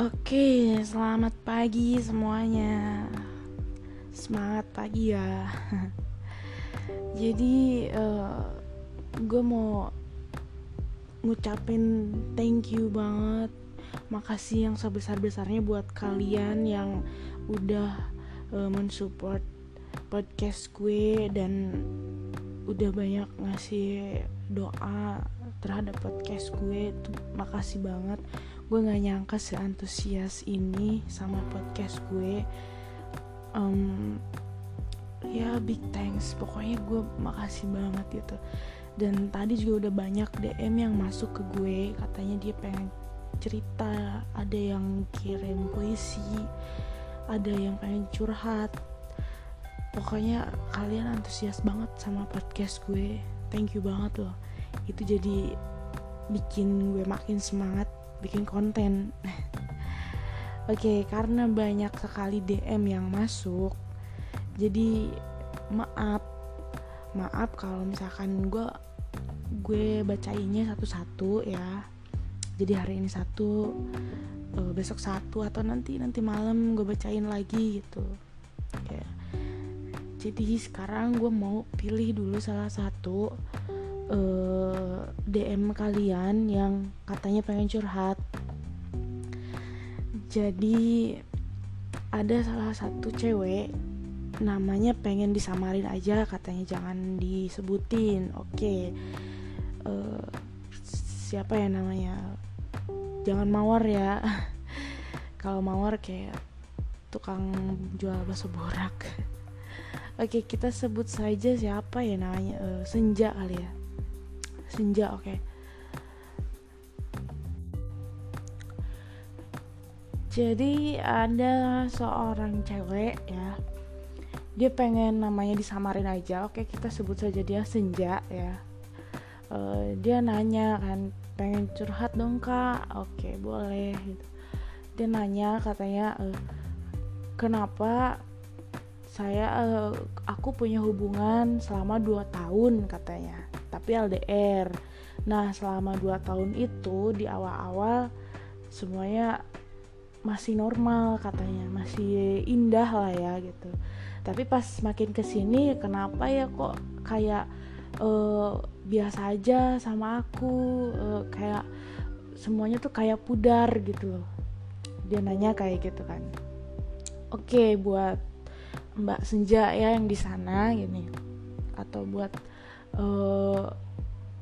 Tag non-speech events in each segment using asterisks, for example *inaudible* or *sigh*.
Oke, selamat pagi semuanya. Semangat pagi ya. *laughs* Jadi, uh, gue mau ngucapin thank you banget. Makasih yang sebesar-besarnya buat kalian yang udah uh, mensupport podcast gue dan udah banyak ngasih doa terhadap podcast gue tuh makasih banget gue nggak nyangka seantusias ini sama podcast gue um, ya big thanks. Pokoknya gue makasih banget gitu. Dan tadi juga udah banyak DM yang masuk ke gue katanya dia pengen cerita ada yang kirim puisi ada yang pengen curhat. Pokoknya kalian antusias banget sama podcast gue. Thank you banget loh. Itu jadi bikin gue makin semangat bikin konten. *laughs* Oke okay, karena banyak sekali DM yang masuk jadi maaf. Maaf kalau misalkan gue gue bacainnya satu-satu ya. Jadi hari ini satu uh, besok satu atau nanti nanti malam gue bacain lagi gitu. Ya jadi sekarang gue mau pilih dulu salah satu uh, eh, DM kalian yang katanya pengen curhat. Jadi ada salah satu cewek namanya pengen disamarin aja katanya jangan disebutin. Oke. Okay. uh, eh, siapa ya namanya? Jangan mawar ya. *laughs* Kalau mawar kayak tukang jual bakso borak. *laughs* Oke kita sebut saja siapa ya namanya uh, senja kali ya senja oke. Okay. jadi ada seorang cewek ya. Dia pengen namanya disamarin aja oke. Okay, kita sebut saja dia senja ya. Uh, dia nanya kan pengen curhat dong kak? Oke okay, boleh gitu. Dia nanya katanya uh, kenapa saya uh, aku punya hubungan selama 2 tahun katanya tapi LDR nah selama 2 tahun itu di awal-awal semuanya masih normal katanya masih indah lah ya gitu. Tapi pas makin ke sini kenapa ya kok kayak uh, biasa aja sama aku uh, kayak semuanya tuh kayak pudar gitu loh. Dia nanya kayak gitu kan. Oke buat Mbak Senja ya yang di sana gini. Atau buat eh,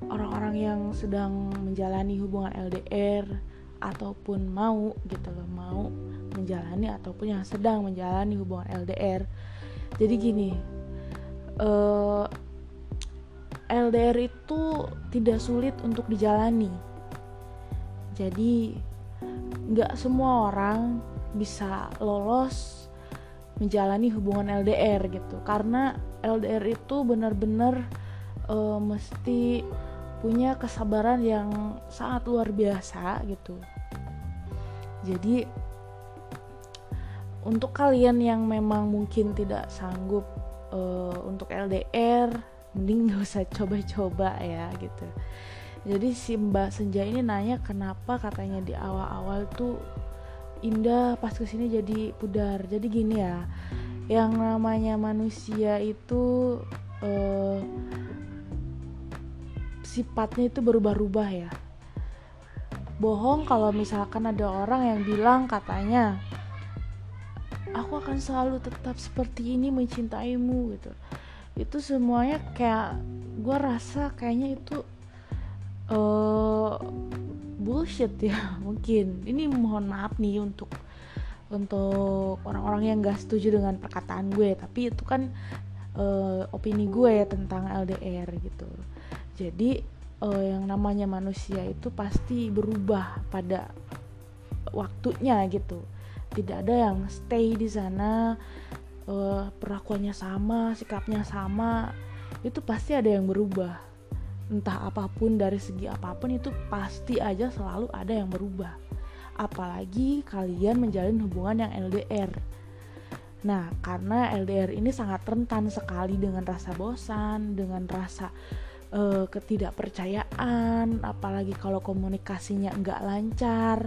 orang-orang yang sedang menjalani hubungan LDR ataupun mau gitu loh mau menjalani ataupun yang sedang menjalani hubungan LDR jadi gini uh, eh, LDR itu tidak sulit untuk dijalani. Jadi nggak semua orang bisa lolos menjalani hubungan LDR gitu. Karena LDR itu benar-benar uh, mesti punya kesabaran yang sangat luar biasa gitu. Jadi untuk kalian yang memang mungkin tidak sanggup uh, untuk LDR mending gak usah coba-coba ya gitu. Jadi si Mbak Senja ini nanya kenapa katanya di awal-awal tuh indah pas ke sini jadi pudar. Jadi gini ya yang namanya manusia itu uh, sifatnya itu berubah-ubah ya. Bohong kalau misalkan ada orang yang bilang katanya aku akan selalu tetap seperti ini mencintaimu gitu. Itu semuanya kayak gue rasa kayaknya itu uh, bullshit ya *laughs* mungkin. Ini mohon maaf nih untuk untuk orang-orang yang gak setuju dengan perkataan gue tapi itu kan uh, opini gue tentang LDR gitu jadi uh, yang namanya manusia itu pasti berubah pada waktunya gitu. Tidak ada yang stay di sana uh, perlakuannya sama sikapnya sama. Itu pasti ada yang berubah. Entah apa pun dari segi apa pun itu pasti aja selalu ada yang berubah. Apalagi kalian menjalin hubungan yang LDR nah karena LDR ini sangat rentan sekali dengan rasa bosan dengan rasa uh, ketidakpercayaan apalagi kalau komunikasinya nggak lancar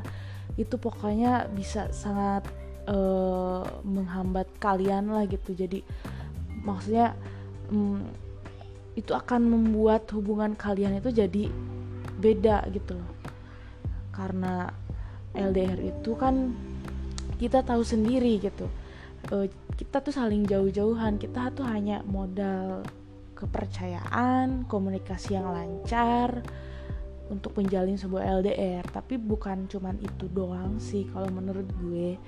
itu pokoknya bisa sangat uh, menghambat kalian lah gitu. Jadi maksudnya um, itu akan membuat hubungan kalian itu jadi beda gitu loh. Karena LDR itu kan kita tahu sendiri gitu. Uh, kita tuh saling jauh-jauhan kita tuh hanya modal kepercayaan komunikasi yang lancar untuk menjalin sebuah LDR tapi bukan cuman itu doang sih kalau menurut gue.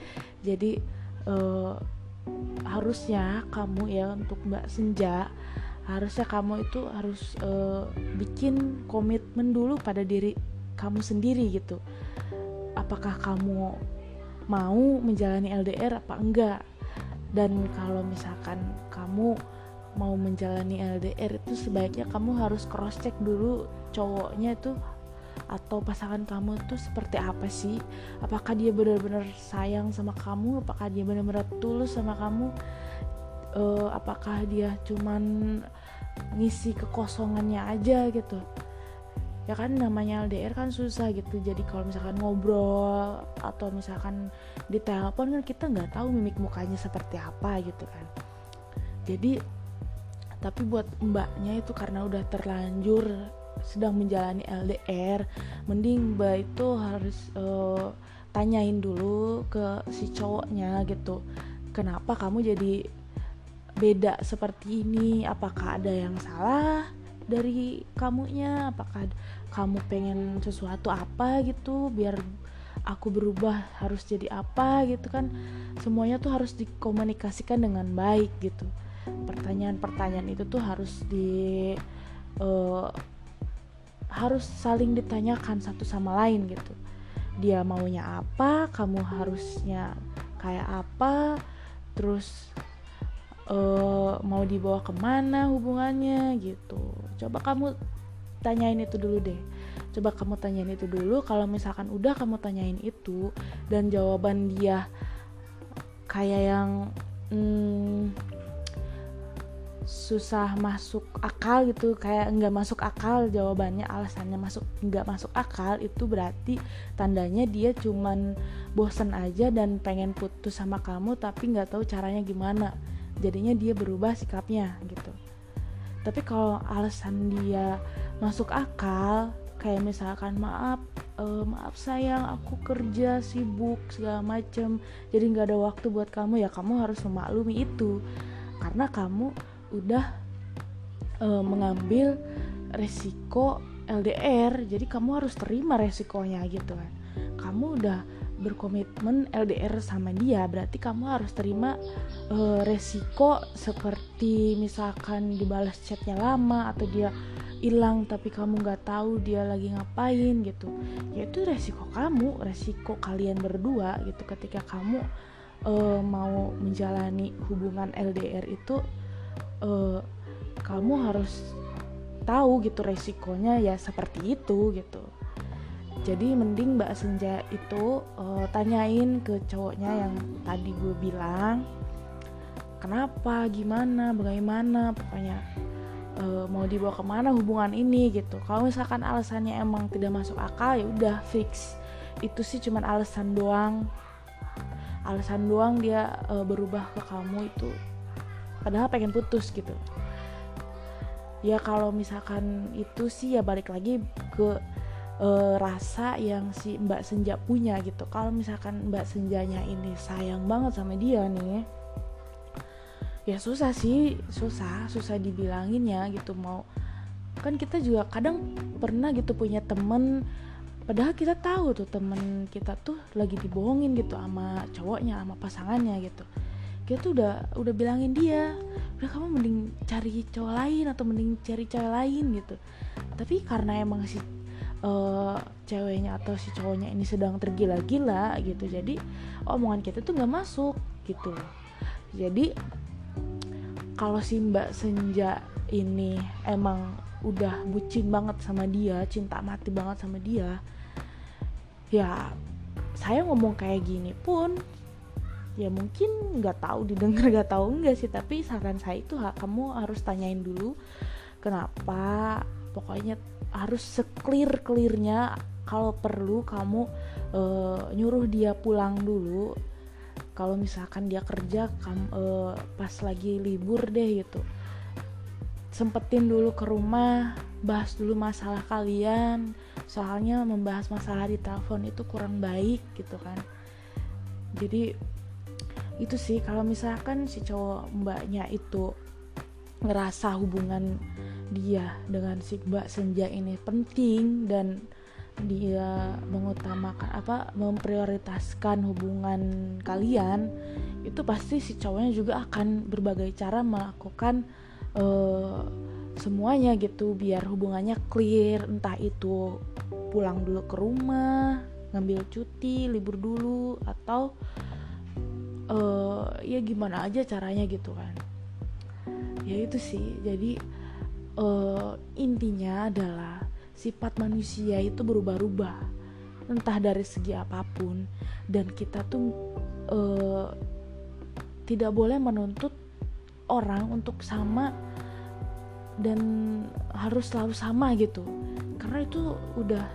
Jadi uh, harusnya kamu ya untuk Mbak Senja harusnya kamu itu harus uh, bikin komitmen dulu pada diri kamu sendiri gitu. Apakah kamu mau menjalani LDR apa enggak? Dan kalau misalkan kamu mau menjalani LDR itu sebaiknya kamu harus cross check dulu cowoknya itu atau pasangan kamu tuh seperti apa sih? Apakah dia benar-benar sayang sama kamu? Apakah dia benar-benar tulus sama kamu? Uh, apakah dia cuman ngisi kekosongannya aja gitu? Ya kan namanya LDR kan susah gitu. Jadi kalau misalkan ngobrol atau misalkan di telepon kan kita nggak tahu mimik mukanya seperti apa gitu kan. Jadi tapi buat mbaknya itu karena udah terlanjur sedang menjalani LDR mending mbak itu harus uh, tanyain dulu ke si cowoknya gitu. Kenapa kamu jadi beda seperti ini? Apakah ada yang salah dari kamunya? Apakah kamu pengen sesuatu apa gitu biar aku berubah harus jadi apa gitu kan? Semuanya tuh harus dikomunikasikan dengan baik gitu pertanyaan-pertanyaan itu tuh harus di uh, harus saling ditanyakan satu sama lain gitu. Dia maunya apa kamu harusnya kayak apa terus uh, mau dibawa ke mana hubungannya gitu. Coba kamu tanyain itu dulu deh. Coba kamu tanyain itu dulu kalau misalkan udah kamu tanyain itu dan jawaban dia kayak yang hmm, susah masuk akal gitu kayak nggak masuk akal jawabannya alasannya masuk nggak masuk akal itu berarti tandanya dia cuman bosen aja dan pengen putus sama kamu tapi nggak tahu caranya gimana. Jadinya dia berubah sikapnya gitu. Tapi kalau alasan dia masuk akal kayak misalkan maaf uh, maaf sayang aku kerja sibuk segala macem jadi nggak ada waktu buat kamu ya kamu harus memaklumi itu. Karena kamu udah uh, mengambil resiko LDR jadi kamu harus terima resikonya gitu kan. Kamu udah berkomitmen LDR sama dia berarti kamu harus terima uh, resiko seperti misalkan dibalas chatnya lama atau dia hilang tapi kamu nggak tahu dia lagi ngapain gitu. Ya itu resiko kamu resiko kalian berdua gitu. Ketika kamu uh, mau menjalani hubungan LDR itu uh, kamu harus tahu gitu resikonya ya seperti itu gitu. Jadi mending Mbak Senja itu uh, tanyain ke cowoknya yang tadi gue bilang kenapa gimana bagaimana pokoknya uh, mau dibawa ke mana hubungan ini gitu. Kalau misalkan alasannya emang tidak masuk akal ya udah fix. Itu sih cuman alasan doang. Alasan doang dia uh, berubah ke kamu itu padahal pengen putus gitu ya kalau misalkan itu sih ya balik lagi ke uh, rasa yang si Mbak Senja punya gitu. Kalau misalkan Mbak Senjanya ini sayang banget sama dia nih, ya susah sih, susah, susah dibilangin ya gitu mau. Kan kita juga kadang pernah gitu punya temen padahal kita tahu tuh temen kita tuh lagi dibohongin gitu sama cowoknya sama pasangannya gitu kita tuh udah udah bilangin dia udah kamu mending cari cowok lain atau mending cari cewek lain gitu. Tapi karena emang si uh, ceweknya atau si cowoknya ini sedang tergila-gila gitu jadi omongan kita tuh nggak masuk gitu. Jadi kalau si Mbak Senja ini emang udah bucin banget sama dia cinta mati banget sama dia ya saya ngomong kayak gini pun ya mungkin nggak tahu didengar nggak tahu enggak sih. Tapi saran saya itu kamu harus tanyain dulu kenapa pokoknya harus seclear clearnya kalau perlu kamu uh, nyuruh dia pulang dulu. Kalau misalkan dia kerja kamu uh, pas lagi libur deh gitu. Sempetin dulu ke rumah bahas dulu masalah kalian. Soalnya membahas masalah di telepon itu kurang baik gitu kan. Jadi itu sih kalau misalkan si cowok mbaknya itu ngerasa hubungan dia dengan si mbak senja ini penting dan dia mengutamakan apa memprioritaskan hubungan kalian itu pasti si cowoknya juga akan berbagai cara melakukan uh, semuanya gitu biar hubungannya clear. Entah itu pulang dulu ke rumah ngambil cuti libur dulu atau uh, ya gimana aja caranya gitu kan. Ya itu sih jadi uh, intinya adalah sifat manusia itu berubah-ubah. Entah dari segi apa pun dan kita tuh uh, tidak boleh menuntut orang untuk sama dan harus selalu sama gitu. Karena itu udah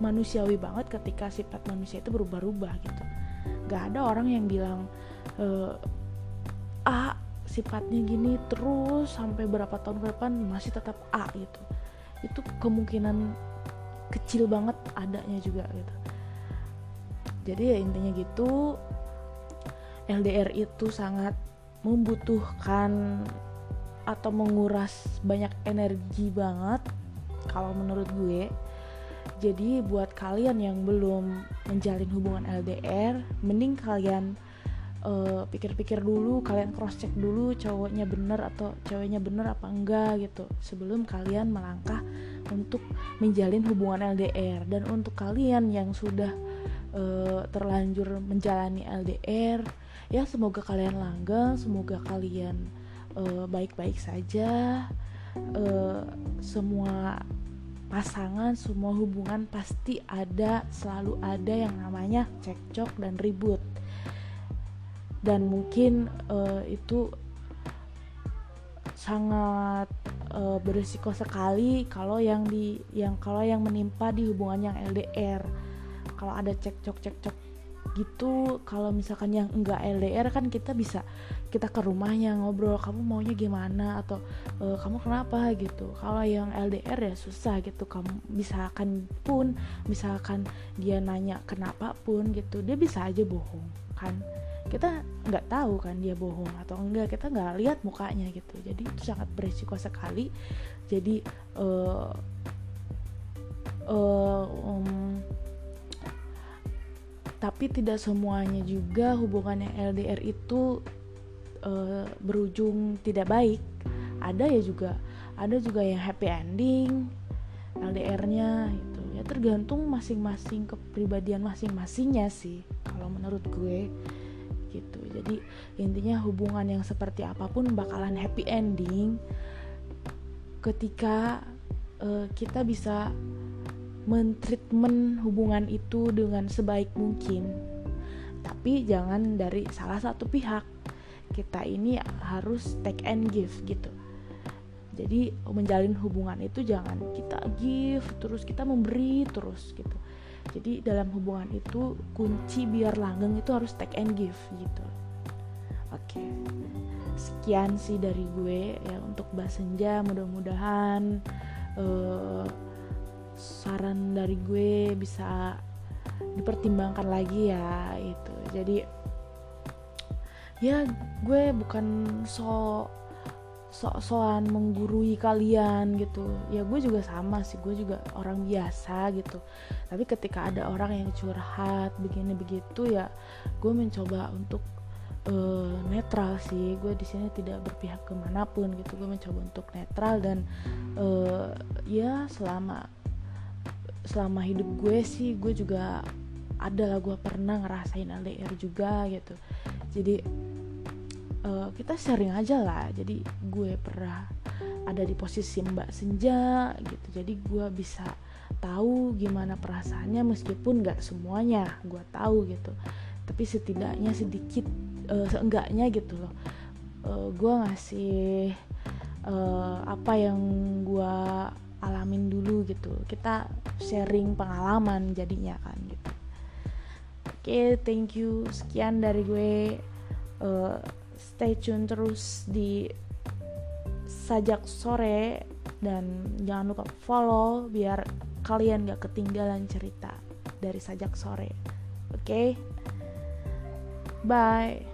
manusiawi banget ketika sifat manusia itu berubah-ubah gitu gak ada orang yang bilang e, A sifatnya gini terus sampai berapa tahun ke depan masih tetap A gitu. Itu kemungkinan kecil banget adanya juga gitu. Jadi ya intinya gitu LDR itu sangat membutuhkan atau menguras banyak energi banget kalau menurut gue jadi buat kalian yang belum menjalin hubungan LDR mending kalian uh, pikir-pikir dulu kalian cross check dulu cowoknya bener atau ceweknya bener apa enggak gitu sebelum kalian melangkah untuk menjalin hubungan LDR dan untuk kalian yang sudah uh, terlanjur menjalani LDR ya semoga kalian langgeng semoga kalian uh, baik-baik saja. Uh, semua pasangan semua hubungan pasti ada selalu ada yang namanya cekcok dan ribut. Dan mungkin uh, itu sangat uh, berisiko sekali kalau yang di yang kalau yang menimpa di hubungan yang LDR kalau ada cekcok cekcok gitu. Kalau misalkan yang enggak LDR kan kita bisa kita ke rumahnya ngobrol kamu maunya gimana? atau e, kamu kenapa? gitu. Kalau yang LDR ya susah gitu. Kamu misalkan pun misalkan dia nanya kenapa pun gitu dia bisa aja bohong kan. Kita nggak tahu kan dia bohong atau enggak. Kita nggak lihat mukanya gitu. Jadi itu sangat berisiko sekali. Jadi uh, uh, um, tapi tidak semuanya juga hubungan yang LDR itu uh, berujung tidak baik. Ada ya juga ada juga yang happy ending LDR-nya itu ya tergantung masing-masing kepribadian masing-masingnya sih kalau menurut gue gitu. Jadi intinya hubungan yang seperti apa pun bakalan happy ending ketika uh, kita bisa mentreatment hubungan itu dengan sebaik mungkin. Tapi jangan dari salah satu pihak. Kita ini harus take and give gitu. Jadi menjalin hubungan itu jangan kita give terus kita memberi terus gitu. Jadi dalam hubungan itu kunci biar langgeng itu harus take and give gitu. Oke. Sekian sih dari gue ya untuk bahas senja. Mudah-mudahan uh, saran dari gue bisa dipertimbangkan lagi ya itu. Jadi ya gue bukan so sok-sokan menggurui kalian gitu. Ya gue juga sama sih gue juga orang biasa gitu. Tapi ketika ada orang yang curhat begini begitu ya gue mencoba untuk uh, netral sih. Gue di sini tidak berpihak ke mana pun gitu. Gue mencoba untuk netral dan uh, ya selama selama hidup gue sih gue juga ada lah gue pernah ngerasain LDR juga gitu. Jadi uh, kita sharing aja lah. Jadi gue pernah ada di posisi Mbak Senja gitu. Jadi gue bisa tahu gimana perasaannya meskipun nggak semuanya gue tahu gitu. Tapi setidaknya sedikit uh, seenggaknya gitu loh. Uh, gue ngasih uh, apa yang gue gitu. Kita sharing pengalaman jadinya kan gitu. Oke okay, thank you. Sekian dari gue. Uh, stay tune terus di sajak sore dan jangan lupa follow biar kalian gak ketinggalan cerita dari sajak sore. Oke? Okay? bye